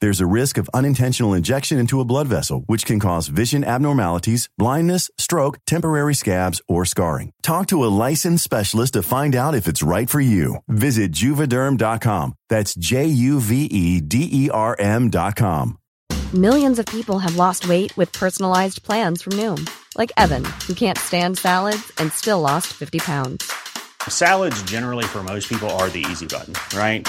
There's a risk of unintentional injection into a blood vessel, which can cause vision abnormalities, blindness, stroke, temporary scabs, or scarring. Talk to a licensed specialist to find out if it's right for you. Visit juvederm.com. That's J U V E D E R M.com. Millions of people have lost weight with personalized plans from Noom, like Evan, who can't stand salads and still lost 50 pounds. Salads, generally, for most people, are the easy button, right?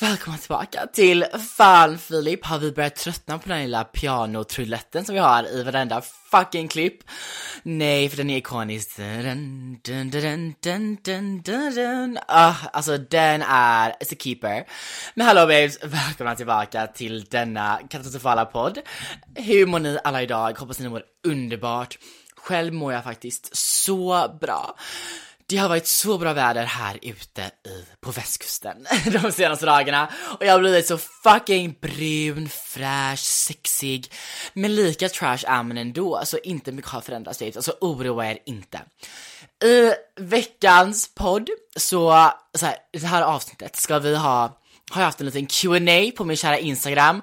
Välkomna tillbaka till Fan Filip. Har vi börjat tröttna på den lilla pianotruletten som vi har i varenda fucking klipp? Nej, för den är ikonisk. Dun, dun, dun, dun, dun, dun, dun. Ah, alltså den är it's a keeper. Men hallå babes, välkomna tillbaka till denna katastrofala podd. Hur mår ni alla idag? Hoppas ni mår underbart. Själv mår jag faktiskt så bra. Det har varit så bra väder här ute i, på västkusten de senaste dagarna och jag har blivit så fucking brun, fräsch, sexig. Men lika trash är man ändå, så inte mycket har förändrats typ. Alltså oroa er inte. I veckans podd så, så här, det här avsnittet ska vi ha, har jag haft en liten Q&A på min kära Instagram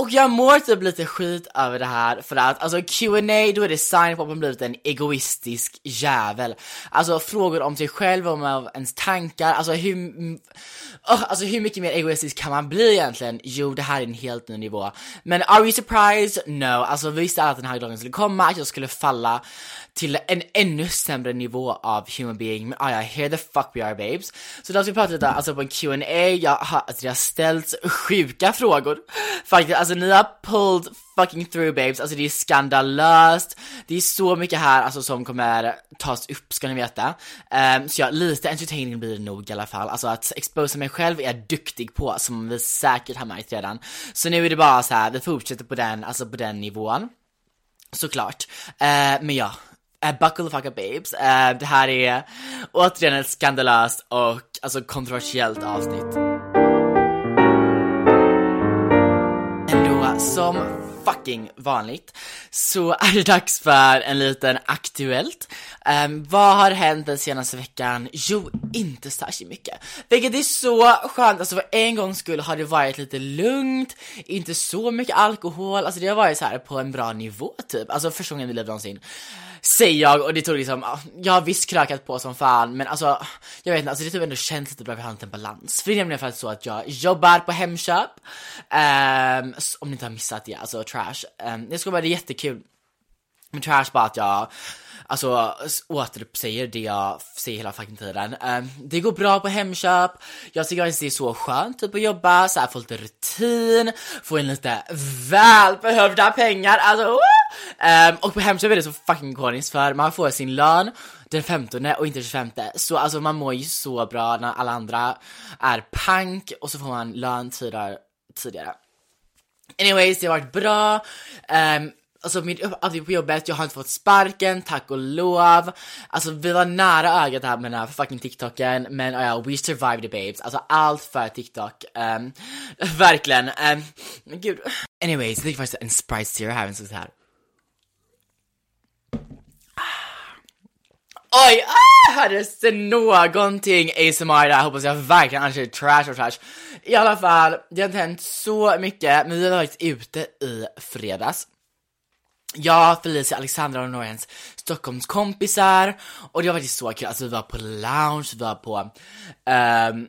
och jag mår typ lite skit över det här för att alltså Q&A då är det sign på att man blivit en egoistisk jävel. Alltså frågor om sig själv, om ens tankar, alltså hur, oh, alltså hur mycket mer egoistisk kan man bli egentligen? Jo, det här är en helt ny nivå. Men are you surprised? No, alltså vi visste alla att den här dagen skulle komma, att jag skulle falla till en ännu sämre nivå av human being, men ah, ja, here the fuck we are babes. Så då ska vi prata lite alltså på en Q&A jag har, alltså, jag har ställt sjuka frågor. Faktiskt, alltså Alltså, ni har pulled fucking through babes, alltså det är skandalöst, det är så mycket här alltså som kommer tas upp ska ni veta. Um, så ja, lite entertaining blir det nog i alla fall, alltså att exposa mig själv är jag duktig på, som vi säkert har märkt redan. Så nu är det bara så här, vi fortsätter på den, alltså på den nivån. Såklart. Uh, men ja, Uh, buckle the fuck up babes. Uh, det här är återigen ett skandalöst och alltså kontroversiellt avsnitt. Som fucking vanligt så är det dags för en liten aktuellt. Um, vad har hänt den senaste veckan? Jo, inte särskilt mycket. Vilket är så skönt, alltså för en gångs skull har det varit lite lugnt, inte så mycket alkohol, alltså det har varit så här på en bra nivå typ, alltså första gången i livet någonsin säger jag och det tog liksom, jag har visst krökat på som fan men alltså jag vet inte, alltså det typ ändå känns lite bra att vi har en balans. För det är nämligen faktiskt så att jag jobbar på Hemköp, um, om ni inte har missat det, alltså trash. Um, jag ska bara, det är jättekul med trash bara att jag alltså återuppsäger det jag säger hela fucking tiden. Um, det går bra på Hemköp, jag tycker att det är så skönt typ att jobba, så här, få lite rutin, få in lite välbehövda pengar, alltså um, Och på Hemköp är det så fucking koniskt för man får sin lön den 15 och inte den 25 Så alltså man mår ju så bra när alla andra är pank och så får man lön tidigare, tidigare. Anyways, det har varit bra. Um, Alltså min uppfattning alltså, på jobbet, jag har inte fått sparken, tack och lov. Alltså vi var nära ögat här med den här fucking TikToken, men oh ja, uh, we survived the babes. Alltså allt för TikTok. Um, verkligen. Um, men gud. Anyways, jag fick faktiskt en Sprite Zero här, så här. Oj, ah, hördes det någonting ASMR där? Hoppas jag verkligen, annars är det trash och trash. I alla fall, det har inte hänt så mycket, men vi har varit ute i fredags. Jag, Felicia, Alexandra och några Stockholms Stockholmskompisar. Och det var faktiskt så kul, alltså vi var på lounge, vi var på um,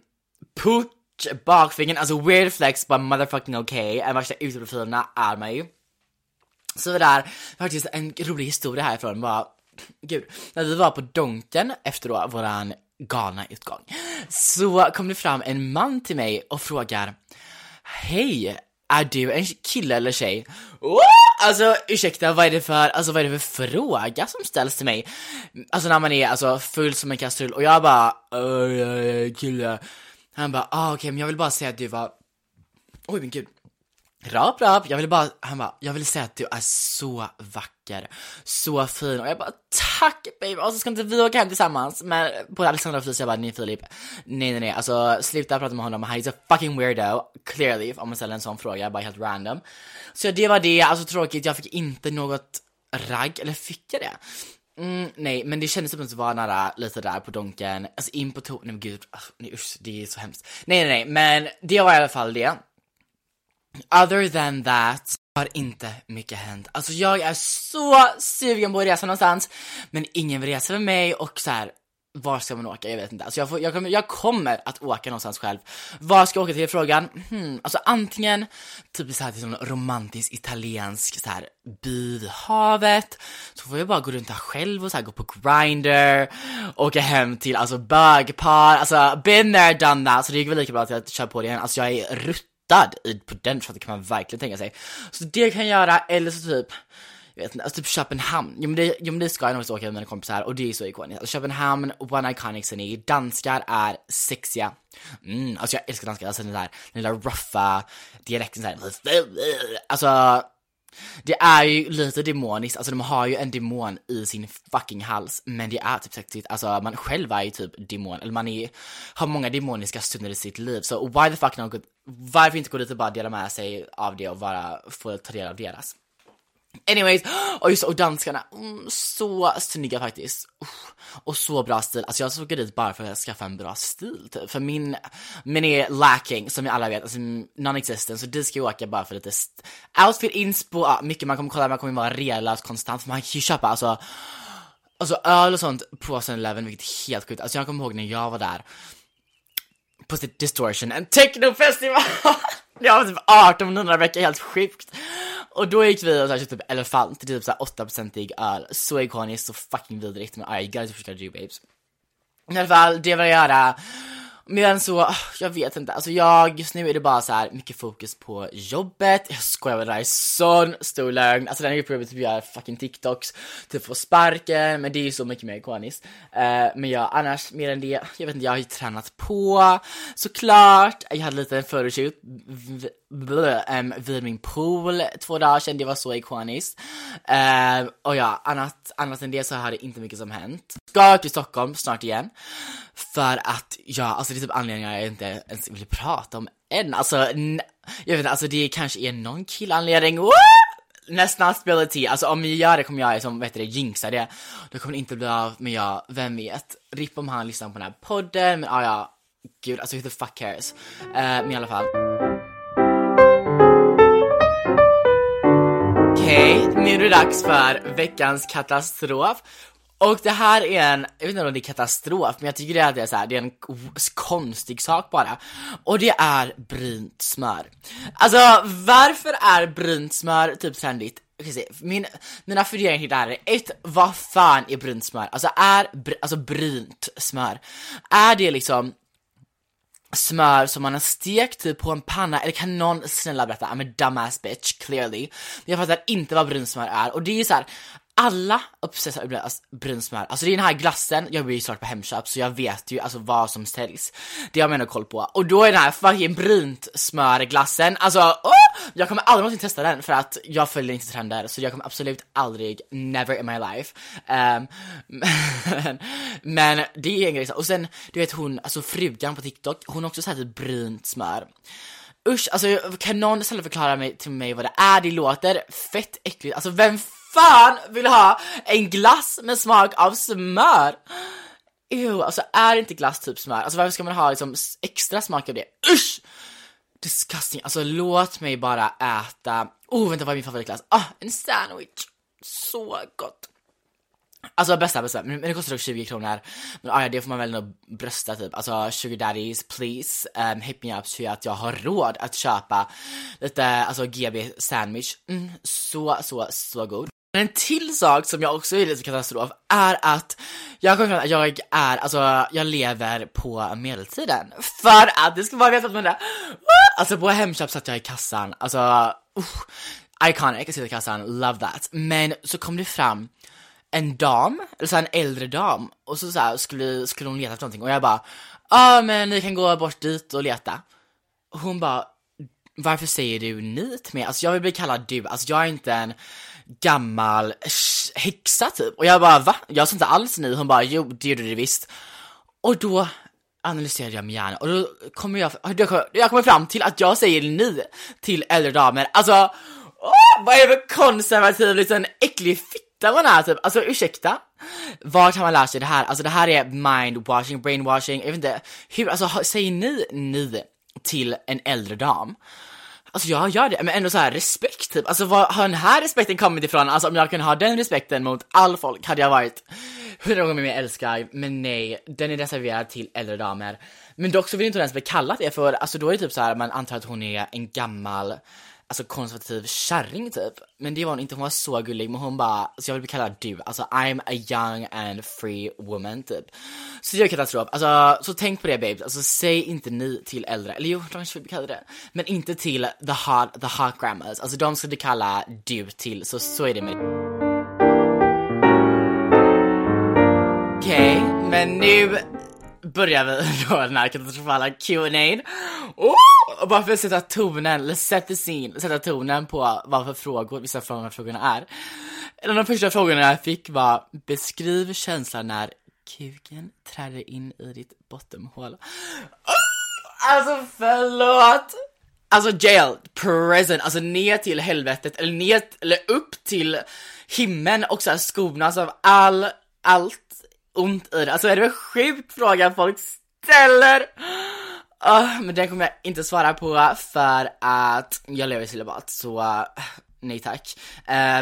putsch, bakfingen, alltså weird flex but motherfucking okay, en värsta uteprofilerna är man ju. Så det där, faktiskt en rolig historia härifrån. Var, gud, när vi var på Donken efter då våran galna utgång, så kom det fram en man till mig och frågar Hej, är du en kille eller tjej? Oh! Alltså ursäkta, vad är det för, alltså vad är det för fråga som ställs till mig? Alltså när man är alltså full som en kastrull och jag bara, äh, kille. Han bara, ah, okej okay, men jag vill bara säga att du var, oj men gud. Rap, rap, jag vill bara, han bara, jag vill säga att du är så vacker, så fin. Och jag bara tack baby och så ska inte vi åka hem tillsammans. Men på Alexandra och Felicia jag bara nej Filip, nej nej nej. Alltså sluta prata med honom, han är a fucking weirdo, clearly om man ställer en sån fråga, bara helt random. Så det var det, alltså tråkigt, jag fick inte något ragg, eller fick jag det? Mm, nej, men det kändes som att det var nära lite där på Donken, alltså in på toan, nej men gud, alltså, nej usch, det är så hemskt. Nej nej nej, men det var i alla fall det. Other than that har inte mycket hänt. Alltså jag är så sugen på att resa någonstans, men ingen vill resa med mig och så här, var ska man åka? Jag vet inte. Alltså jag, får, jag, kommer, jag kommer att åka någonstans själv. Var ska jag åka till? Frågan? Hmm, alltså antingen typ så här till någon romantisk italiensk så här by vid havet. Så får jag bara gå runt här själv och så här gå på Grindr, åka hem till alltså bögpar, alltså been there done that. Så det gick väl lika bra att jag kör på det igen. Alltså jag är rutt hotad i, på den för kan man verkligen tänka sig. Så det kan jag göra, eller så typ jag vet inte, alltså typ Köpenhamn, jo men det, jo, men det ska jag nog åka med mina kompisar och det är så ikoniskt. Alltså, Köpenhamn, One Iconic City, danskar är sexiga. Mm, alltså jag älskar danskar, alltså den där, den där ruffa dialekten såhär, alltså det är ju lite demoniskt, alltså de har ju en demon i sin fucking hals, men det är typ sexigt, alltså man själv är ju typ demon, eller man är, har många demoniska stunder i sitt liv, så why the fuck not, varför inte gå dit och bara dela med sig av det och bara få ta del av deras? Anyways, och just och danskarna, mm, så snygga faktiskt. Och så bra stil, alltså jag såg dit bara för att skaffa en bra stil typ. För min, min är lacking, som vi alla vet, alltså non-existent, så dit ska jag åka bara för lite outfit inspo, ja, mycket man kommer kolla, man kommer vara relös konstant, för man kan ju köpa alltså Alltså öl och sånt på 7-Eleven, vilket är helt sjukt. Alltså jag kommer ihåg när jag var där på Distortion, en technofestival! jag var typ 1800 veckor, helt sjukt. Och då gick vi och så köpte typ elefant, typ såhär 8-procentig öl. Så ikoniskt, så fucking vidrigt. Men I guys försöka do babes. I alla fall, det var jag göra. Men så, ah, jag vet inte, alltså jag, just nu är det bara så här mycket fokus på jobbet, jag skojar med det där är sån stor lögn, alltså den här gruppen typ gör fucking TikToks, typ få sparken, men det är ju så mycket mer ikoniskt. Uh, men jag, annars mer än det, jag vet inte, jag har ju tränat på, såklart, jag hade lite en um, vid min pool två dagar sedan, det var så ikoniskt. Uh, och ja, annat, annat än det så har det inte mycket som hänt. Ska till Stockholm snart igen. För att, ja, alltså det är typ anledningar jag inte ens vill prata om än. Alltså, jag vet inte, alltså det kanske är någon killanledning. Woo! Nästan ability, alltså om jag gör det kommer jag som, vet det, jinxa det. Då kommer det inte bli av, men ja, vem vet. Ripp om han lyssnar på den här podden, men ja, ja, gud, alltså who the fuck cares. Uh, men i alla fall. Hej! nu är det dags för veckans katastrof. Och det här är en, jag vet inte om det är katastrof, men jag tycker att det är så här, det är en konstig sak bara. Och det är brynt smör. Alltså varför är brynt smör typ trendigt? Min, mina funderingar till det här är ett, vad fan är brynt smör? Alltså är, alltså brynt smör, är det liksom smör som man har stekt typ på en panna, eller kan någon snälla berätta? I'm a dumbass bitch, clearly. Jag fattar inte vad brunsmör är, och det är ju så här, alla obsessar över alltså, alltså det är den här glassen, jag blir ju snart på Hemköp så jag vet ju alltså vad som säljs. Det har man ändå koll på. Och då är den här fucking brynt smörglassen, alltså oh! jag kommer aldrig någonsin testa den för att jag följer inte trender så jag kommer absolut aldrig, never in my life. Um, men, men, det är en grej och sen du vet hon, alltså frugan på TikTok, hon har också såhär typ brynt smör. Usch, alltså kan någon snälla förklara mig, till mig vad det är? Det låter fett äckligt, alltså vem fan vill ha en glass med smak av smör? Ew, alltså är inte glass typ smör? Alltså varför ska man ha liksom extra smak av det? Usch! Disgusting, alltså låt mig bara äta, oh vänta vad är min favoritglass? Ah, en sandwich! Så gott! Alltså bästa, bästa, men, det kostar dock 20 kronor. Men ah, ja, det får man väl nog brösta typ. Alltså sugar daddies, please, um, hit me up så att jag har råd att köpa lite, alltså GB sandwich. Mm, så, så, så god. En till sak som jag också är lite katastrof är att jag kommer att jag är, alltså jag lever på medeltiden. För att det ska vara veta att det. Alltså på Hemköp satt jag i kassan, alltså uh, iconic, jag sitta i kassan, love that. Men så kom det fram en dam, eller så en äldre dam, och så, så här, skulle, skulle hon leta efter någonting och jag bara, ja ah, men ni kan gå bort dit och leta. Och hon bara, varför säger du ni till mig? Alltså jag vill bli kallad du, alltså jag är inte en gammal häxa typ. Och jag bara va? Jag sa inte alls ni, hon bara jo det gjorde du visst. Och då analyserade jag min hjärna och då kommer jag, jag kommer fram till att jag säger ni till äldre damer. Alltså, åh, vad är det för konservativ liten äcklig fitta man är typ? Alltså ursäkta? Vart har man lärt sig det här? Alltså det här är mindwashing, brainwashing, jag vet inte hur, alltså säger ni ni till en äldre dam? Alltså jag gör det, men ändå så här respekt typ. Alltså var har den här respekten kommit ifrån? Alltså om jag kunde ha den respekten mot all folk hade jag varit hundra gånger mer älskad, men nej, den är reserverad till äldre damer. Men dock så vill inte hon ens bli kallad det för, alltså då är det typ så här, man antar att hon är en gammal alltså konservativ kärring typ. Men det var hon inte, hon var så gullig men hon bara, så jag vill bli kallad du, alltså I'm a young and free woman typ. Så det är katastrof, alltså så tänk på det babes, alltså säg inte ni till äldre, eller jo, de kanske vill bli kallade det. Men inte till the hot, the hot grandmas, alltså de ska du kalla du till, så så är det med Okej, okay, men nu börjar vi då den här katastrofala Q&A oh! Och bara för att sätta tonen, eller set the scene, sätta tonen på vad för frågor vissa av de här frågorna är. En av de första frågorna jag fick var Beskriv känslan när kuken träder in i ditt bottenhål. Oh! Alltså förlåt! Alltså jail, prison, alltså ner till helvetet, eller ner, eller upp till himlen och såhär skonas av all, allt ont i det. Alltså är det en sjuk fråga folk ställer? Uh, men den kommer jag inte svara på för att jag lever i celibat, så uh, nej tack.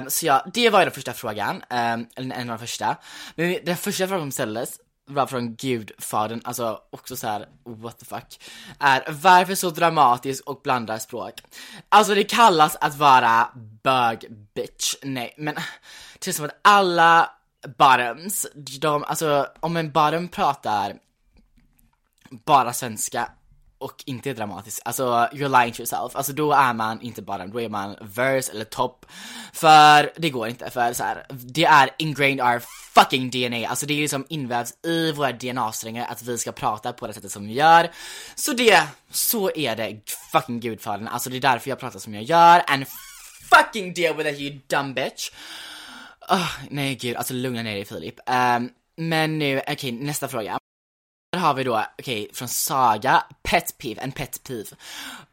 Um, så ja, det var ju den första frågan, um, eller en av de första. Men den första frågan som ställdes var från gudfadern, alltså också så här, what the fuck, är varför så dramatisk och blandar språk? Alltså det kallas att vara bög bitch, nej men det känns som att alla bottoms, de, alltså om en bottom pratar bara svenska och inte är dramatisk, alltså you're lying to yourself, alltså då är man inte bottom, då är man verse eller top. För det går inte, för så här, det är ingrained our fucking DNA, alltså det är liksom invävs i våra DNA-strängar att vi ska prata på det sättet som vi gör. Så det, så är det fucking gudfadern, alltså det är därför jag pratar som jag gör, and fucking deal with it you dumb bitch. Oh, nej gud, alltså lugna ner dig Filip. Um, men nu, okej, okay, nästa fråga. Här har vi då, okej, okay, från Saga, pet peeve, en pet peeve.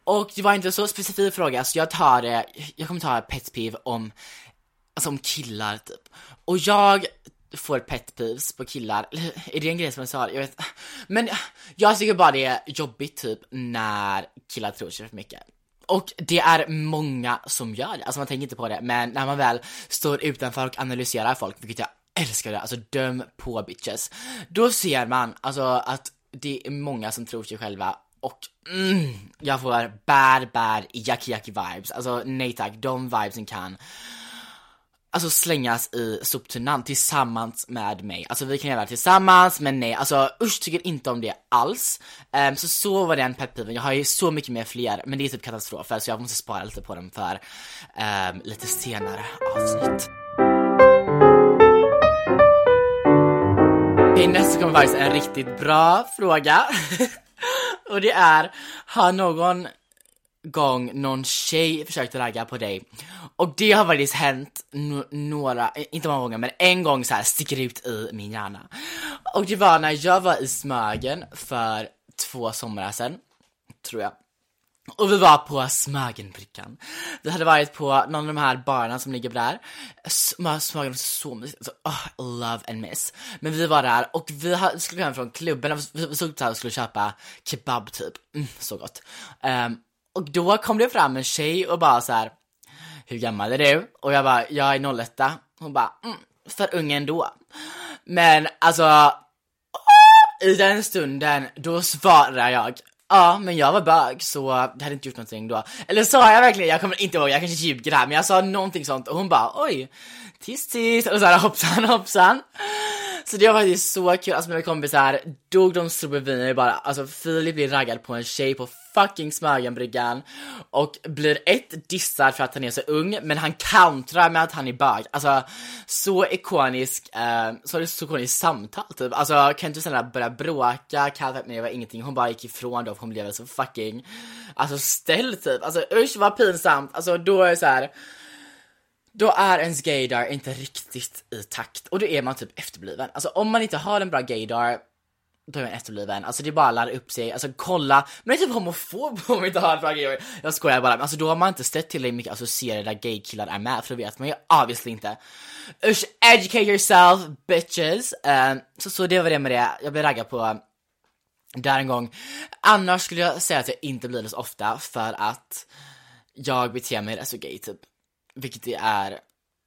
Och det var inte så specifik fråga, så jag tar det, jag kommer ta pet peeve om, alltså om killar typ. Och jag får pet peeves på killar, är det en grej som jag sa? Jag vet Men jag tycker bara det är jobbigt typ när killar tror sig för mycket. Och det är många som gör det, alltså man tänker inte på det, men när man väl står utanför och analyserar folk, vilket jag älskar det, alltså döm på bitches. Då ser man alltså att det är många som tror sig själva och mm, jag får bad bad yucky yucky vibes, alltså nej tack, de vibesen kan alltså slängas i soptunnan tillsammans med mig. Alltså vi kan göra det tillsammans, men nej, alltså usch tycker inte om det alls. Um, så så var den peppiven, jag har ju så mycket mer fler, men det är typ katastrofer så jag måste spara lite på dem för um, lite senare avsnitt. Okej, nästa kommer faktiskt en riktigt bra fråga. Och det är, har någon gång någon tjej försökte ragga på dig och det har faktiskt hänt några, inte många gånger men en gång så här sticker ut i min hjärna. Och det var när jag var i Smögen för två somrar sedan, tror jag. Och vi var på Smögenbrickan. Vi hade varit på någon av de här barerna som ligger där. Smögen var så mysigt. Alltså, oh, love and miss. Men vi var där och vi skulle gå hem från klubben. Vi stod där och skulle köpa kebab typ. Mm, så gott. Um, och då kom det fram en tjej och bara så här. Hur gammal är du? Och jag bara, jag är 01. Hon bara, mm, för ung ändå. Men alltså, i den stunden, då svarar jag Ja, men jag var bög så det hade inte gjort någonting då. Eller sa jag verkligen, jag kommer inte ihåg, jag kanske ljuger här, men jag sa någonting sånt och hon bara oj, tis tis och så här hoppsan hoppsan. Så det var faktiskt så kul, alltså mina kompisar dog de stod bredvid bara, alltså Filip blir raggad på en tjej på fucking Smögenbryggan och blir ett dissad för att han är så ung, men han countrar med att han är bög. Alltså så ikonisk, eh, så är det så ikoniskt samtal typ. Alltså kan inte snälla börja bråka, kalla mig var ingenting, hon bara gick ifrån då för hon blev så fucking, alltså ställd typ. Alltså usch vad pinsamt, alltså då är det så här då är ens gaydar inte riktigt i takt och då är man typ efterbliven. Alltså om man inte har en bra gaydar, då är man efterbliven. Alltså det är bara att ladda upp sig, alltså kolla, men det är typ homofob om man inte har en bra gaydar. Jag skojar bara, men alltså då har man inte sett tillräckligt mycket associerade där gaykillar är med, för då vet man ju obviously inte. Usch, educate yourself bitches! Um, så, så det var det med det, jag blev raggad på eh, där en gång. Annars skulle jag säga att jag inte blir det så ofta för att jag beter mig rätt så gay typ. Vilket det är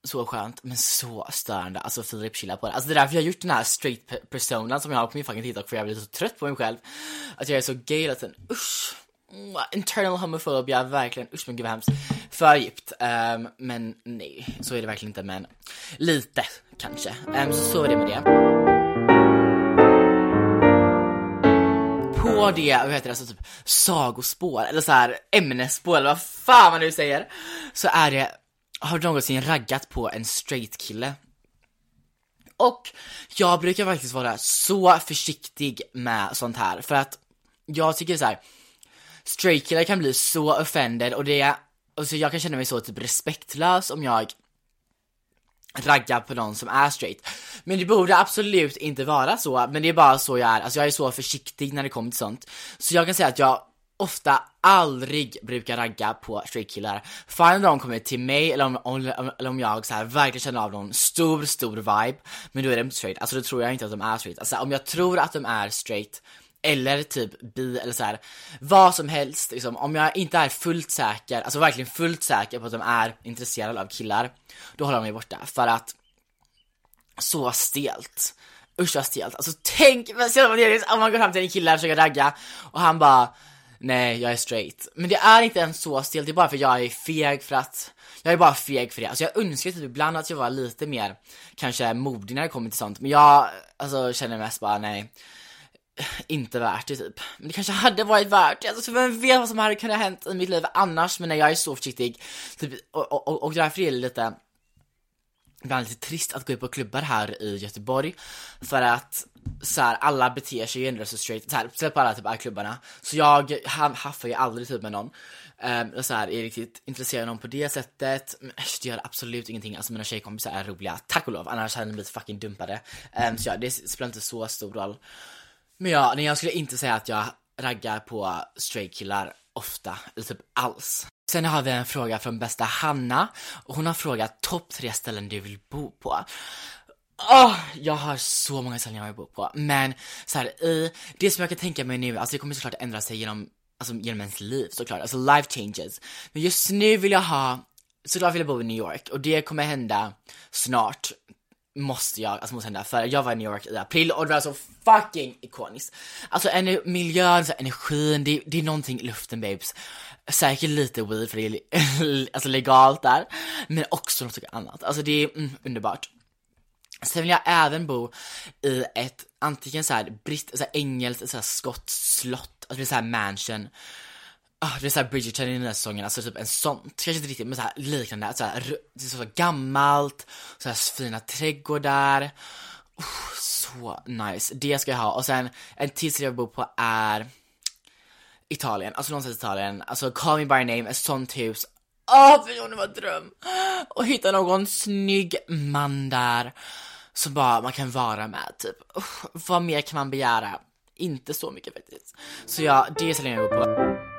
så skönt, men så störande. Alltså Filip chillar på det. Alltså det är därför jag har gjort den här straight personan som jag har på min fucking TikTok för jag blir så trött på mig själv. Att jag är så gay hela tiden. Usch! Internal homofobia, verkligen. Usch men gud vad hemskt. För djupt. Um, men nej, så är det verkligen inte. Men lite kanske. Um, så så är det med det. På det, vad heter det, alltså typ sagospår eller så här ämnesspår eller vad fan man nu säger. Så är det har du någonsin raggat på en straight kille? Och jag brukar faktiskt vara så försiktig med sånt här för att jag tycker så här. straight killar kan bli så offended och det, alltså jag kan känna mig så typ respektlös om jag raggar på någon som är straight. Men det borde absolut inte vara så, men det är bara så jag är. Alltså jag är så försiktig när det kommer till sånt. Så jag kan säga att jag ofta aldrig brukar ragga på straight-killar. Fine om de kommer till mig eller om, om, eller om jag så här verkligen känner av någon stor, stor vibe, men då är de straight. Alltså då tror jag inte att de är straight. Alltså om jag tror att de är straight, eller typ bi eller så här, vad som helst liksom, om jag inte är fullt säker, alltså verkligen fullt säker på att de är intresserade av killar, då håller de mig borta för att så stelt. Usch vad stelt, alltså tänk, om man går fram till en kille och försöker ragga och han bara nej jag är straight. Men det är inte ens så stelt, det är bara för jag är feg för att jag är bara feg för det. Alltså jag önskar typ ibland att jag var lite mer kanske modig när det kommer till sånt. Men jag alltså känner mest bara nej. Inte värt det typ. Men det kanske hade varit värt det. Alltså vem vet vad som hade kunnat hänt i mitt liv annars. Men när jag är så försiktig. Typ, och, och, och, och därför är det lite ibland lite trist att gå ut på klubbar här i Göteborg för att så här, alla beter sig ju ändå så straight, så här, speciellt på alla typ klubbarna. Så jag haffar ju aldrig typ med någon. Um, och så här, är riktigt intresserad av någon på det sättet. Men äsch, det gör absolut ingenting, alltså mina tjejkompisar är roliga, tack och lov, annars hade de blivit fucking dumpade. Um, Så ja, det spelar inte så stor roll. Men ja, nej, jag skulle inte säga att jag raggar på straight killar ofta, eller typ alls. Sen har vi en fråga från bästa Hanna. Och hon har frågat topp tre ställen du vill bo på. Oh, jag har så många ställen jag vill bo på, men så här, i, det som jag kan tänka mig nu, alltså det kommer såklart ändra sig genom, alltså genom ens liv såklart, alltså life changes. Men just nu vill jag ha, såklart vill jag bo i New York och det kommer hända snart. Måste jag, alltså måste hända, för jag var i New York i april och det var så fucking ikoniskt. Alltså en, miljön, så energin, det, det är någonting i luften babes. Säkert lite weed för det är alltså legalt där, men också något annat. Alltså det är mm, underbart. Sen vill jag även bo i ett antingen så här britt, så här engelskt, så här skotskt slott, alltså det så här mansion. Oh, det är såhär Bridgerton i den här säsongen, alltså typ en sån, kanske inte riktigt men såhär liknande, så det är så gammalt, såhär fina trädgårdar. Oh, så nice, det ska jag ha. Och sen en till jag bor på är Italien, alltså någonstans i Italien, alltså Call Me By Name, ett sånt hus. Åh, oh, för det var dröm! Och hitta någon snygg man där som bara man kan vara med typ. Uh, vad mer kan man begära? Inte så mycket faktiskt. Så ja, det är så länge jag går på.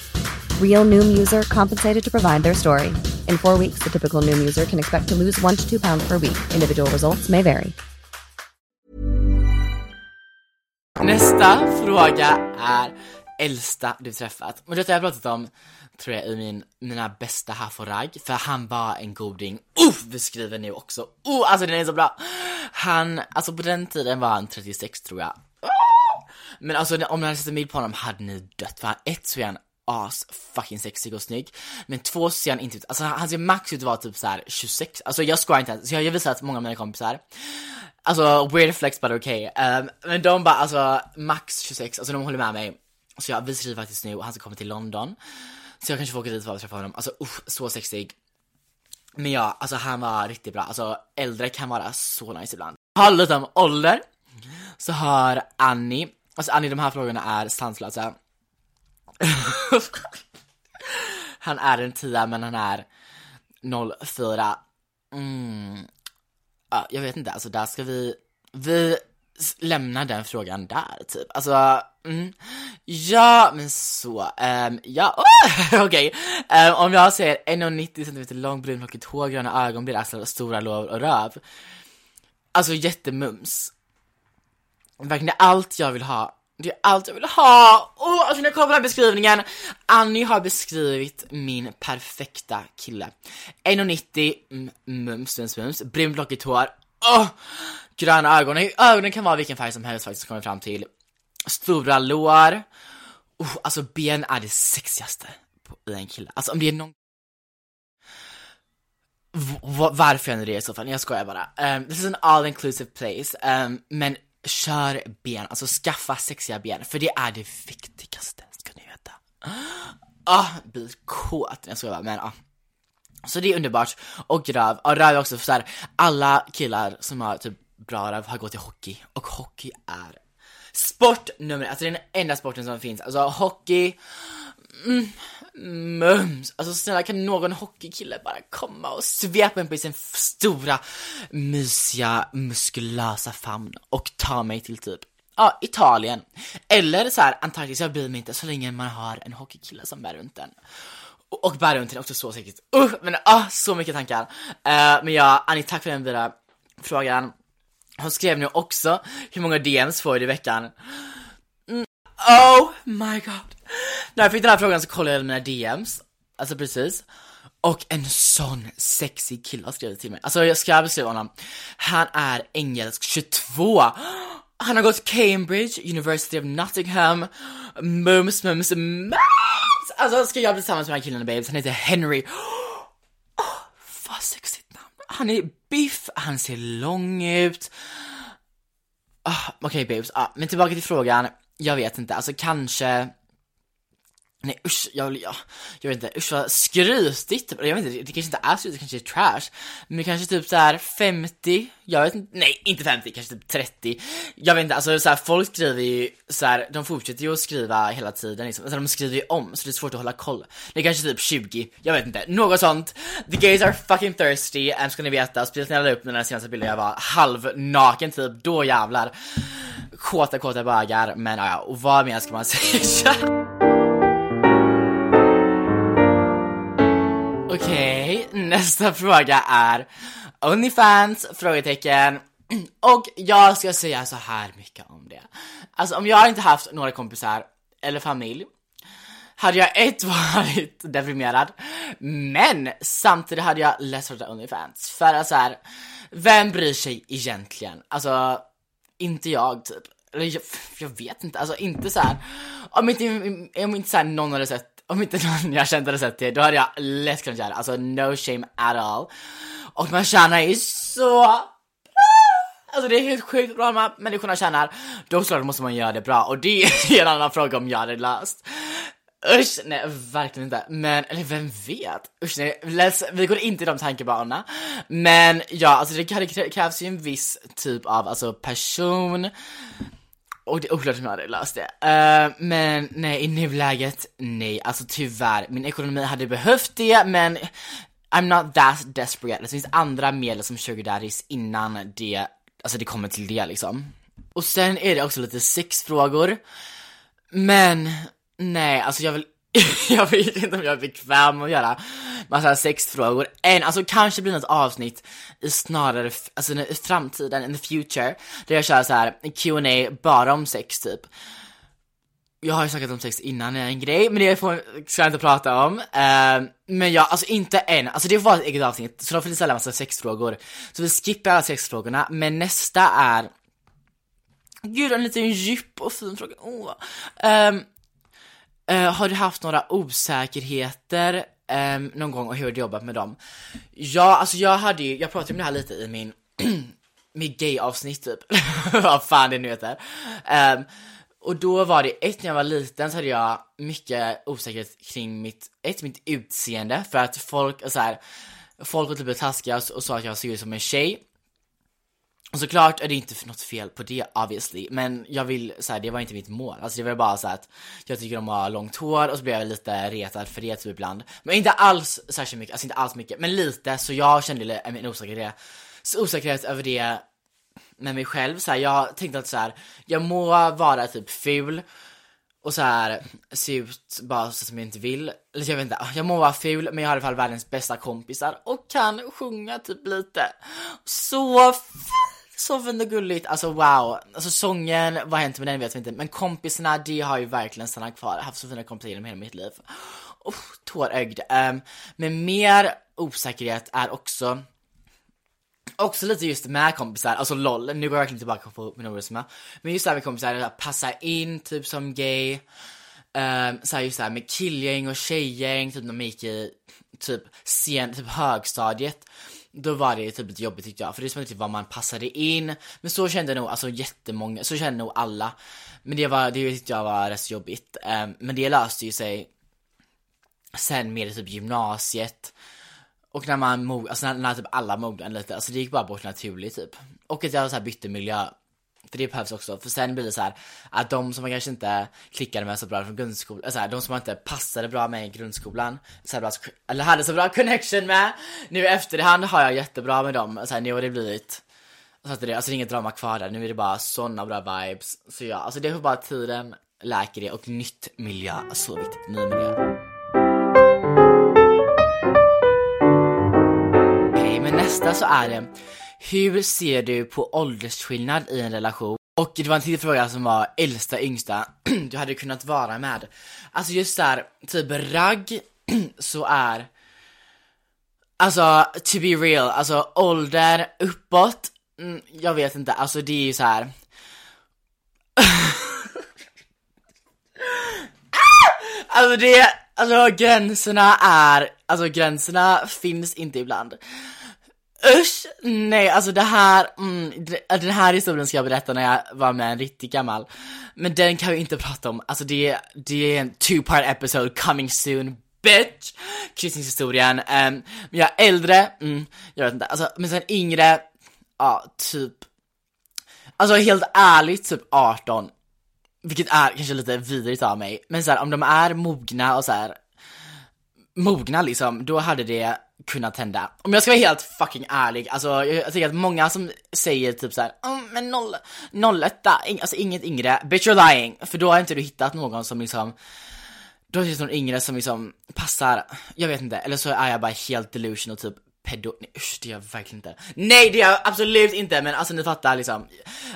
Real Noom user compensated to provide their story. In four weeks, the typical Noom user can expect to lose one to two pounds per week. Individual results may vary. Nästa fråga är äldsta du träffat. Och detta har jag pratat om, tror jag, i min, mina bästa Haforag, för han var en goding. Oh, vi skriver nu också. Oh, alltså den är så bra. Han, alltså på den tiden var han 36 tror jag. Ah! Men alltså om ni hade sett en bild på honom hade ni dött, för ett så är han as fucking sexig och snygg. Men två ser han inte ut, alltså han ser max ut att vara typ så här 26, alltså jag skojar inte ens, så jag har visat många av mina kompisar. Alltså weird flex but okay. Um, men de bara alltså max 26, alltså de håller med mig. Så jag, vi skriver faktiskt nu och han ska komma till London. Så jag kanske får åka dit för att träffa honom. Alltså usch, så sexig. Men ja, alltså han var riktigt bra. Alltså äldre kan vara så nice ibland. Har lite om ålder. Så har Annie, alltså Annie de här frågorna är sanslösa. han är en tia men han är 04. Mm. Ja, jag vet inte, alltså där ska vi, vi lämnar den frågan där typ. Alltså, mm. ja men så, um, ja, oh, okej. Ehm, om jag säger 1,90 cm lång, brunlockigt hår, gröna ögon, blir axlar, stora lår och röv. Alltså jättemums. Verkligen allt jag vill ha. Det är allt jag vill ha! Oh, alltså när jag kollar på den här beskrivningen, Annie har beskrivit min perfekta kille. 1,90, mums, mums, mm, mums, mums, brunlockigt hår, oh, gröna ögon, ögonen kan vara vilken färg som helst faktiskt, kommer fram till. Stora lår, oh, alltså ben är det sexigaste på, i en kille. Alltså om det är någon V- v- varför jag nu det i så fall, jag skojar bara. Um, this is an all inclusive place, um, men kör ben, alltså skaffa sexiga ben, för det är det viktigaste, ska ni veta. Ah, blir kåt, jag skojar bara, men ah. Så det är underbart, och röv, och röv är också för så här, alla killar som har typ bra röv har gått i hockey, och hockey är sport nummer alltså det är den enda sporten som finns, alltså hockey, mm, mums, alltså snälla kan någon hockeykille bara komma och svepa mig på sin stora, mysiga, muskulösa famn och ta mig till typ Ja, Italien. Eller så här, Antarktis, jag bryr mig inte så länge man har en hockeykille som bär runt den. Och, och bär runt den också så säkert. Uh, men ah, så mycket tankar. Uh, men ja, Annie, tack för den vidare frågan. Hon skrev nu också, hur många DMs får du i veckan? Mm, oh my god. När jag fick den här frågan så kollade jag mina DMs, alltså precis. Och en sån sexig kille har skrivit till mig. Alltså jag ska beskriva honom. Han är engelsk 22. Han har gått Cambridge, University of Nottingham, mums, mums, mums. Alltså ska jag bli tillsammans med den här killen babes, han heter Henry. Oh, vad sexigt namn. Han är biff, han ser lång ut. Ah, Okej babes, ah, men tillbaka till frågan. Jag vet inte, alltså kanske Nej usch, jag, jag, jag vet inte, usch vad skrytigt, jag vet inte, det kanske inte är skrytigt, det kanske är trash. Men kanske typ så här 50, jag vet inte, nej inte 50, kanske typ 30 Jag vet inte, alltså så här, folk skriver ju så här, de fortsätter ju att skriva hela tiden liksom, alltså, de skriver ju om så det är svårt att hålla koll. Det är kanske typ 20, jag vet inte, något sånt. The gays are fucking thirsty, and ska ni veta, speciellt när jag la upp mina senaste bilder jag var halvnaken typ, då jävlar. Kåta kåta bögar, men ja, och vad mer ska man säga? Okej, okay, nästa fråga är Onlyfans? Frågetecken. Och jag ska säga så här mycket om det. Alltså om jag inte haft några kompisar eller familj hade jag ett varit deprimerad, men samtidigt hade jag lätt startat Onlyfans. För att såhär, vem bryr sig egentligen? Alltså, inte jag typ. Eller jag, jag vet inte, alltså inte så här. om inte, om inte så här, någon hade sett om inte någon jag kände hade sett det, då hade jag lätt kunnat göra det. Alltså no shame at all. Och man tjänar ju så bra! Alltså det är helt sjukt bra man, människorna tjänar. Då såklart måste man göra det bra och det är en annan fråga om jag hade löst. Usch, nej verkligen inte. Men, eller vem vet? Usch nej, let's, vi går inte i de tankebanorna. Men ja, alltså det, det krävs ju en viss typ av alltså person och det är oklart om jag hade löst det. Uh, men nej, i nuläget, nej. Alltså tyvärr, min ekonomi hade behövt det, men I'm not that desperate. Det finns andra medel som sugar daddies innan det, alltså det kommer till det liksom. Och sen är det också lite sexfrågor. Men, nej, alltså jag vill jag vet inte om jag är bekväm med att göra massa sexfrågor än, alltså kanske blir något avsnitt i snarare, alltså i framtiden, in the future, där jag kör så här Q&A bara om sex typ. Jag har ju snackat om sex innan, det är en grej, men det får, ska jag inte prata om. Uh, men ja, alltså inte än, alltså det får vara ett eget avsnitt, så då får ni ställa massa sexfrågor. Så vi skippar alla sexfrågorna, men nästa är Gud, en liten djup och fin fråga. Oh. Um, Eh, har du haft några osäkerheter eh, någon gång och hur har du jobbat med dem? Ja, alltså jag hade ju, jag pratade om det här lite i min, min gay-avsnitt typ, vad fan det nu heter. Um, och då var det, ett när jag var liten så hade jag mycket osäkerhet kring mitt, ett mitt utseende för att folk, så här, folk var typ taskiga och sa att jag såg ut som en tjej. Och såklart är det inte för något fel på det obviously, men jag vill, så här, det var inte mitt mål. Alltså det var bara så att jag tycker om att ha långt hår och så blev jag lite retad för det typ ibland. Men inte alls särskilt mycket, alltså inte alls mycket, men lite, så jag kände en osäkerhet, så osäkerhet över det med mig själv. Så här, jag tänkte att så här, jag må vara typ ful och så här se ut bara så som jag inte vill. Eller jag vet inte, jag må vara ful men jag har i alla fall världens bästa kompisar och kan sjunga typ lite. Så så fint och gulligt, alltså wow. Alltså sången, vad har hänt med den vet vi inte, men kompisarna, de har ju verkligen stannat kvar. Jag har haft så fina kompisar genom hela mitt liv. Oh, tårögd. Um, men mer osäkerhet är också Också lite just med kompisar, alltså LOL, nu går jag verkligen tillbaka på min orosma. Men just det här med kompisar, passa in typ som gay. Um, så här just det här med killgäng och tjejgäng, typ när man gick i typ sen, typ högstadiet då var det typ lite jobbigt tyckte jag, för det var inte typ vad man passade in. Men så kände nog alltså jättemånga, så kände nog alla. Men det var, det tyckte jag var rätt jobbigt. Um, men det löste ju sig sen med typ gymnasiet. Och när man mog, alltså när, när typ alla mognade lite, alltså det gick bara bort naturligt typ. Och att jag så här bytte miljö. För det behövs också, för sen blir det så här, att de som man kanske inte klickade med så bra från grundskolan, alltså här, de som man inte passade bra med i grundskolan, så här, eller hade så bra connection med, nu efterhand har jag jättebra med dem, så här, nu har det blivit så att det, alltså det är inget drama kvar där, nu är det bara sådana bra vibes. Så ja, alltså det är bara tiden läker det och nytt miljö, så viktigt, ny miljö. Okej, okay, men nästa så är det hur ser du på åldersskillnad i en relation? Och det var en till fråga som var äldsta, yngsta du hade kunnat vara med. Alltså just där, typ ragg så är Alltså, to be real, alltså ålder uppåt, mm, jag vet inte, alltså det är ju så här. alltså det, alltså gränserna är, alltså gränserna finns inte ibland. Usch! Nej, alltså det här, mm, alltså den här historien ska jag berätta när jag var med en riktigt gammal. Men den kan vi inte prata om, alltså det, det är en two-part episode coming soon, bitch! Kryssningshistorien, um, men jag är äldre, mm, jag vet inte, alltså, men sen yngre, ja, typ, alltså helt ärligt, typ 18. Vilket är kanske lite vidrigt av mig, men så här, om de är mogna och så här mogna liksom, då hade det kunnat hända. Om jag ska vara helt fucking ärlig, alltså jag, tycker att många som säger typ såhär, oh, men noll, nolletta, ing, alltså inget yngre, bitch you're lying, för då har inte du hittat någon som liksom då finns det någon yngre som liksom passar, jag vet inte, eller så är jag bara helt delusional typ pedo, nej usch det gör jag verkligen inte. Nej det gör jag absolut inte men alltså ni fattar liksom.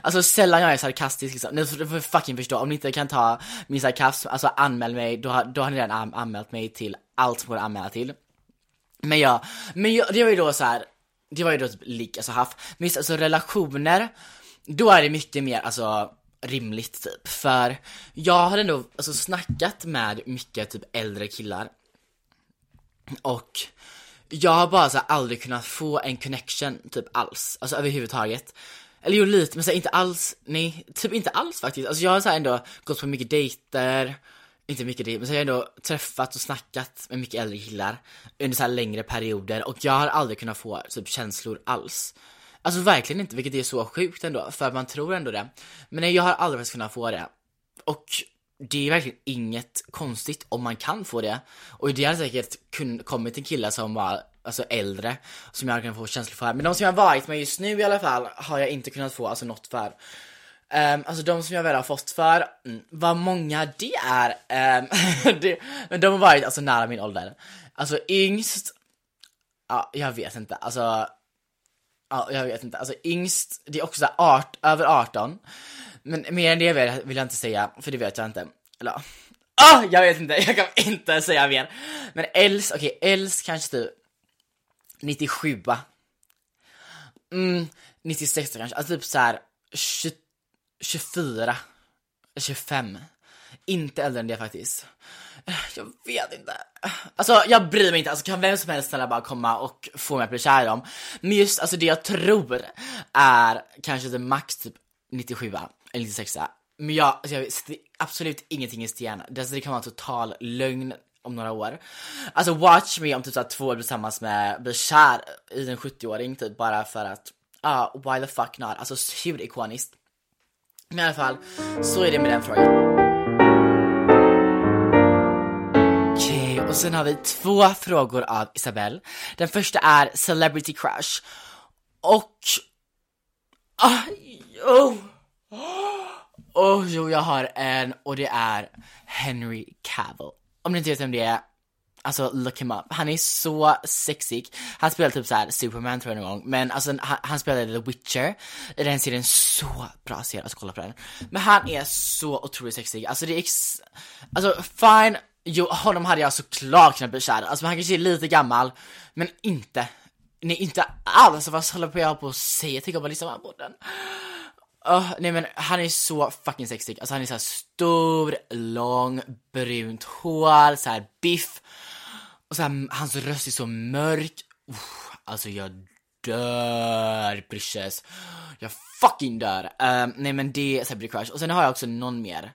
Alltså sällan jag är sarkastisk liksom, ni får fucking förstå, om ni inte kan ta min sarkasm, alltså anmäl mig, då, har- då har ni redan anmält mig till allt som går att anmäla till. Men ja, men jag, det var ju då så här. det var ju då typ lik, alltså haft, men just alltså relationer, då är det mycket mer alltså rimligt typ, för jag har ändå alltså snackat med mycket typ äldre killar och jag har bara så här, aldrig kunnat få en connection typ alls, alltså överhuvudtaget. Eller jo lite, men så här, inte alls, nej, typ inte alls faktiskt. Alltså jag har så här, ändå gått på mycket dejter, inte mycket det, men så har jag ändå träffat och snackat med mycket äldre killar under så här längre perioder och jag har aldrig kunnat få typ känslor alls. Alltså verkligen inte, vilket är så sjukt ändå, för man tror ändå det. Men jag har aldrig faktiskt kunnat få det. Och det är verkligen inget konstigt om man kan få det. Och det hade säkert kun- kommit en kille som var alltså äldre, som jag kan få känslor för. Men de som jag har varit med just nu i alla fall har jag inte kunnat få alltså något för. Um, alltså de som jag väl har fått för, mm, vad många det är, Um, det, men de har varit alltså nära min ålder. Alltså yngst, ja jag vet inte, alltså Ja, jag vet inte. Alltså yngst, det är också art, över 18. Men mer än det vill vill jag inte säga, för det vet jag inte. Eller ja. ah, jag vet inte, jag kan inte säga mer. Men äldst, okej, äldst kanske typ 97 Mm, 96 kanske, alltså typ såhär 20, 24, 25. Inte äldre än det faktiskt. Jag vet inte. Alltså jag bryr mig inte, alltså kan vem som helst snälla bara komma och få mig att bli kär i dem. Men just alltså det jag tror är kanske det max typ 97 eller 96 Men jag, alltså, jag vet, absolut ingenting i sten. Det, alltså, det kan vara en total lögn om några år. Alltså watch me om typ såhär två år tillsammans med, blir kär i en 70-åring typ bara för att, ja uh, why the fuck not? Alltså hur ikoniskt. Men i alla fall, så är det med den frågan. Okej, och sen har vi två frågor av Isabelle. Den första är Celebrity Crush. Och... Ah, oh. oh, jo, jag har en och det är Henry Cavill. Om ni inte vet vem det är, alltså look him up. Han är så sexig. Han spelar typ såhär Superman tror jag någon gång, men alltså han, han spelade The Witcher i den serien, så bra serie, alltså kolla på den. Men han är så otroligt sexig, alltså det är ex... Alltså fine, jo honom hade jag såklart kunnat bli kär i. alltså han kanske är lite gammal, men inte. Nej inte alls, vad håller jag på att säga? Tänk om man lyssnar på den. Oh, nej men han är så fucking sexig, alltså han är såhär stor, lång, brunt hår, så här biff och så här, hans röst är så mörk, Uh, alltså jag dör brysches, jag fucking dör. Uh, nej men det är Celebrity Crush, och sen har jag också någon mer.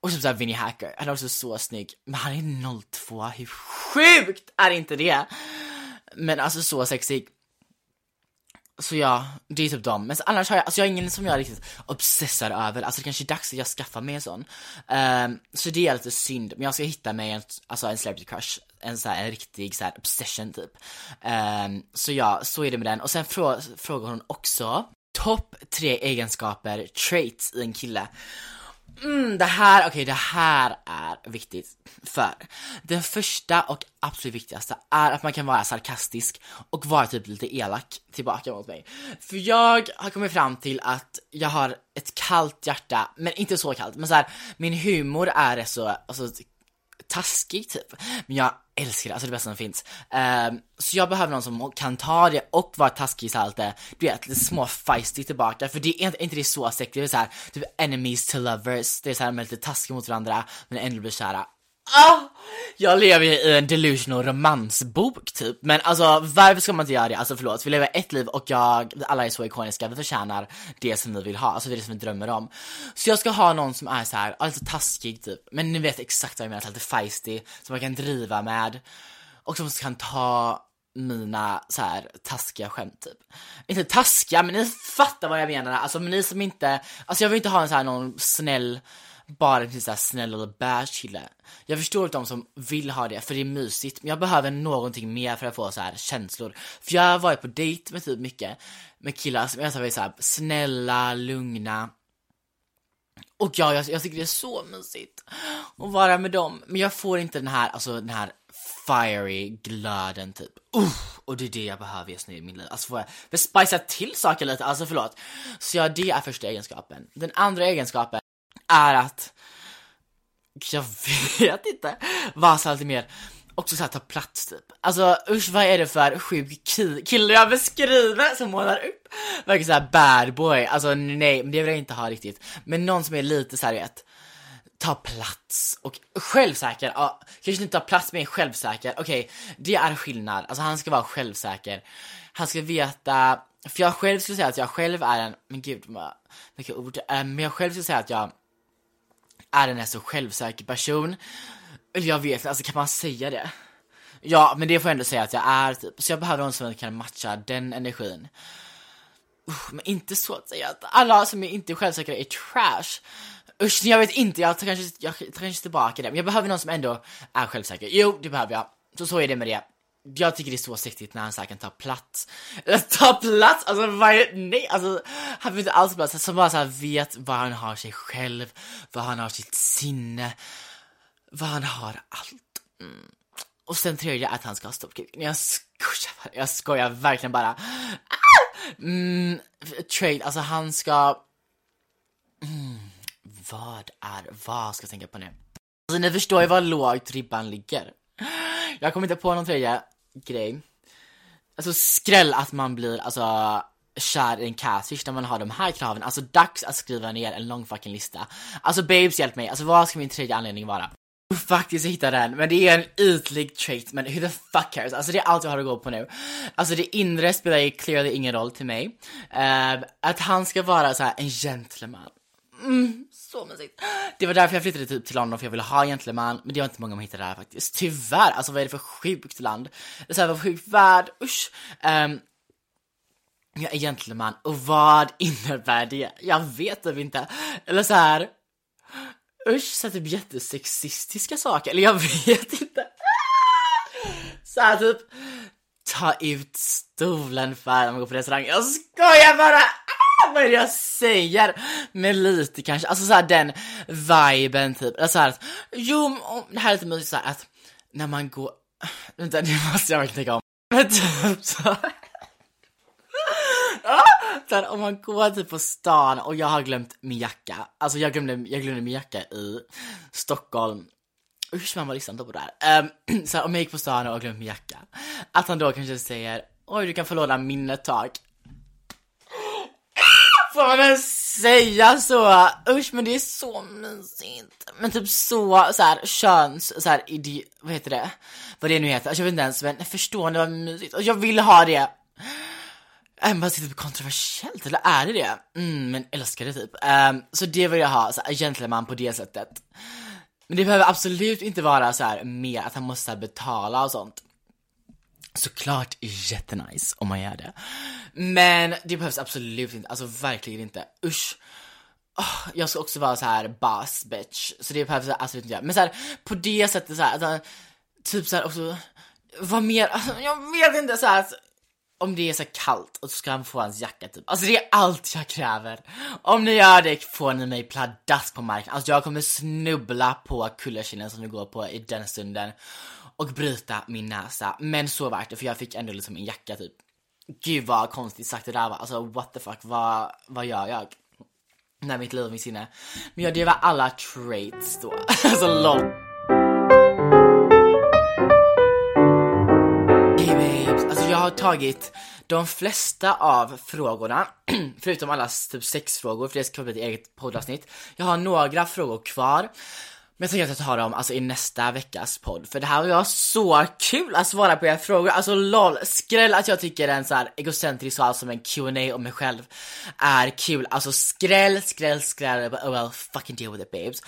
Och typ såhär Vinnie Hacker, han är också så snygg, men han är 02, hur sjukt är inte det? Men alltså så sexig. Så ja, det är typ dem. Men annars har jag, alltså jag har ingen som jag riktigt obsessar över. Alltså det kanske är dags att jag skaffar mig en sån. Um, så det är lite synd, men jag ska hitta mig en, alltså en celebrity crush. En så här, en riktig så här obsession typ. Um, så ja, så är det med den. Och sen frå, frågar hon också topp tre egenskaper, traits i en kille. Mm, det här, okej det här är viktigt. För det första och absolut viktigaste är att man kan vara sarkastisk och vara typ lite elak tillbaka mot mig. För jag har kommit fram till att jag har ett kallt hjärta, men inte så kallt, men så här, min humor är rätt så, alltså taskig typ. Men jag älskar det, alltså det bästa som finns. Um, så jag behöver någon som kan ta det och vara taskig så här lite, du vet, lite små feisty tillbaka. För det är inte, inte det så sexigt, det är så här, typ enemies to lovers. Det är så här, de är lite taskiga mot varandra, men ändå blir kära. Ah, jag lever ju i en delusional romansbok typ, men alltså varför ska man inte göra det? Alltså förlåt, vi lever ett liv och jag, alla är så ikoniska, vi förtjänar det som vi vill ha, alltså det är det som vi drömmer om. Så jag ska ha någon som är så här, lite taskig typ, men ni vet exakt vad jag menar, lite feisty, som man kan driva med och som kan ta mina så här taskiga skämt typ. Inte taskiga, men ni fattar vad jag menar. Alltså men ni som inte, alltså jag vill inte ha en så här någon snäll bara en sån här snäll eller kille. Jag förstår de som vill ha det, för det är mysigt, men jag behöver någonting mer för att få så här känslor. För jag har varit på dejt med typ mycket, med killar som är så här, snälla, lugna. Och ja, jag, jag tycker det är så mysigt att vara med dem, men jag får inte den här, alltså den här fiery glöden typ. Uh, och det är det jag behöver just nu i min liv. Alltså får jag spicea till saker lite, alltså förlåt. Så ja, det är första egenskapen. Den andra egenskapen är att jag vet inte, vara så lite mer också såhär ta plats typ. Alltså usch vad är det för sjuk kille jag beskriver som målar upp? Verkar såhär bad boy, alltså nej, det vill jag inte ha riktigt. Men någon som är lite såhär vet, ta plats och självsäker, ja, kanske inte ta plats men självsäker, okej, okay, det är skillnad. Alltså han ska vara självsäker. Han ska veta, för jag själv skulle säga att jag själv är en, men gud, vad vilka ord, ehm, men jag själv skulle säga att jag är en så självsäker person. Eller jag vet alltså kan man säga det? Ja, men det får jag ändå säga att jag är typ. Så jag behöver någon som kan matcha den energin. Uh, men inte så att säga att alla som är inte självsäkra är trash. Usch, jag vet inte, jag tar kanske, jag tar kanske tillbaka det. Men jag behöver någon som ändå är självsäker. Jo, det behöver jag. Så så är det med det. Jag tycker det är så sexigt när han så kan ta plats. Ta plats? Alltså vad är, nej alltså han vill inte alls plats. Som bara så vet vad han har sig själv, vad han har sitt sinne, vad han har allt. Mm. Och sen tredje att han ska ha stoppkuk. Jag skojar, jag skojar verkligen bara. Ah! Mm, trade, alltså han ska... Mm, vad är, vad ska jag tänka på nu? Alltså ni förstår ju var lågt ribban ligger. Jag kommer inte på någon tredje grej. Alltså skräll att man blir alltså kär i en catfish när man har de här kraven. Alltså dags att skriva ner en lång fucking lista. Alltså babes hjälp mig, alltså vad ska min tredje anledning vara? Faktiskt jag hittade den, men det är en ytlig trait, men who the fuck cares? Alltså det är allt jag har att gå på nu. Alltså det inre spelar ju clearly ingen roll till mig. Uh, att han ska vara så här en gentleman. Mm, så mysigt. Det var därför jag flyttade typ till London, för jag ville ha gentleman, men det var inte många som hittade där faktiskt. Tyvärr, alltså vad är det för sjukt land? Det är så här, vad sjukt värld, usch. Um, jag är gentleman, och vad innebär det? Jag vet typ inte. Eller så här. Usch, så här, typ jättesexistiska saker, eller jag vet inte. Så här, typ, ta ut stolen för att man går på restaurang. Jag skojar bara! Vad är det jag säger? Med lite kanske, alltså såhär den viben typ, alltså såhär att, jo, det här är lite mysigt såhär att när man går, vänta det måste jag verkligen tänka om. Men typ så om man går typ på stan och jag har glömt min jacka, alltså jag glömde, jag glömde min jacka i Stockholm Usch mamma var liksom inte på det ehm, här. Um, så om jag gick på stan och glömde min jacka, att han då kanske säger Oj du kan få låna min ett tag Får man ens säga så? Usch men det är så mysigt. Men typ så, så här köns, så här vad heter det? Vad det nu heter, alltså, jag vet inte ens men förstår ni vad mysigt? Och jag vill ha det. Även Är typ kontroversiellt eller är det det? Mm, men älskar det typ. Um, så det vill jag ha, så här, gentleman på det sättet. Men det behöver absolut inte vara så här mer att han måste betala och sånt. Såklart jättenice om man gör det. Men det behövs absolut inte, alltså verkligen inte. Usch. Oh, jag ska också vara så här boss bitch, så det behövs absolut inte göra. Men så här, på det sättet så här, alltså, typ så här också, vad mer, alltså, jag vet inte så här, om det är så kallt och så ska han få hans jacka typ. Alltså det är allt jag kräver. Om ni gör det får ni mig pladask på marken. Alltså jag kommer snubbla på kullerkinden som det går på i den stunden och bryta min näsa. Men så värt det för jag fick ändå liksom en jacka typ. Gud vad konstigt sagt det där var. Alltså what the fuck, vad, vad gör jag? När mitt liv och mitt sinne. Men ja, det var alla traits då. alltså långt. Hey babes, alltså jag har tagit de flesta av frågorna, förutom alla typ sex frågor, för det ska bli ett eget poddavsnitt. Jag har några frågor kvar. Men jag tänker att jag tar dem alltså, i nästa veckas podd, för det här var så kul att svara på era frågor. Alltså LOL, skräll att jag tycker en så här egocentrisk svar som en Q&A om mig själv är kul. Alltså skräll, skräll, skräll, oh well, fucking deal with it babes.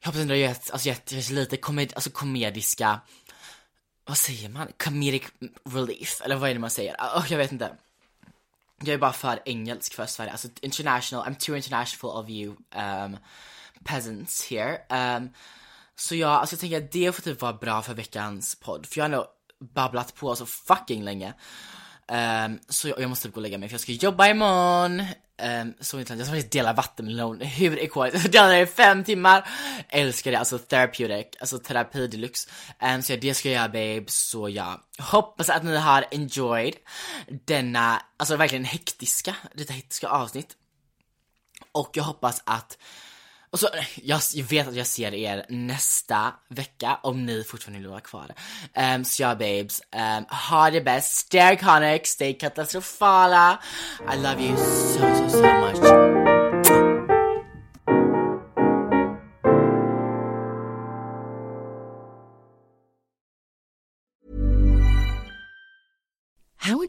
Jag hoppas ändå har gett, alltså gett lite komed, alltså komediska, vad säger man? Comedic relief, eller vad är det man säger? Oh, jag vet inte. Jag är bara för engelsk för Sverige, alltså international, I'm too international of you um, peasants here. Um, så jag, alltså jag tänker att det får typ vara bra för veckans podd, för jag har ändå babblat på så fucking länge. Um, så jag, jag, måste typ gå och lägga mig för jag ska jobba imorgon. Um, så inte, jag ska faktiskt dela vattenmelon, hur ikoniskt? Jag delade i fem timmar! Älskar det, alltså therapeutic, alltså terapi deluxe. Um, så ja, det ska jag göra babe, så jag hoppas att ni har enjoyed denna, alltså verkligen hektiska, detta hektiska avsnitt. Och jag hoppas att och så, jag, vet att jag ser er nästa vecka om ni fortfarande vill vara kvar. Um, så ja babes, um, ha det bäst, stay iconic, stay katastrofala. I love you so so so much.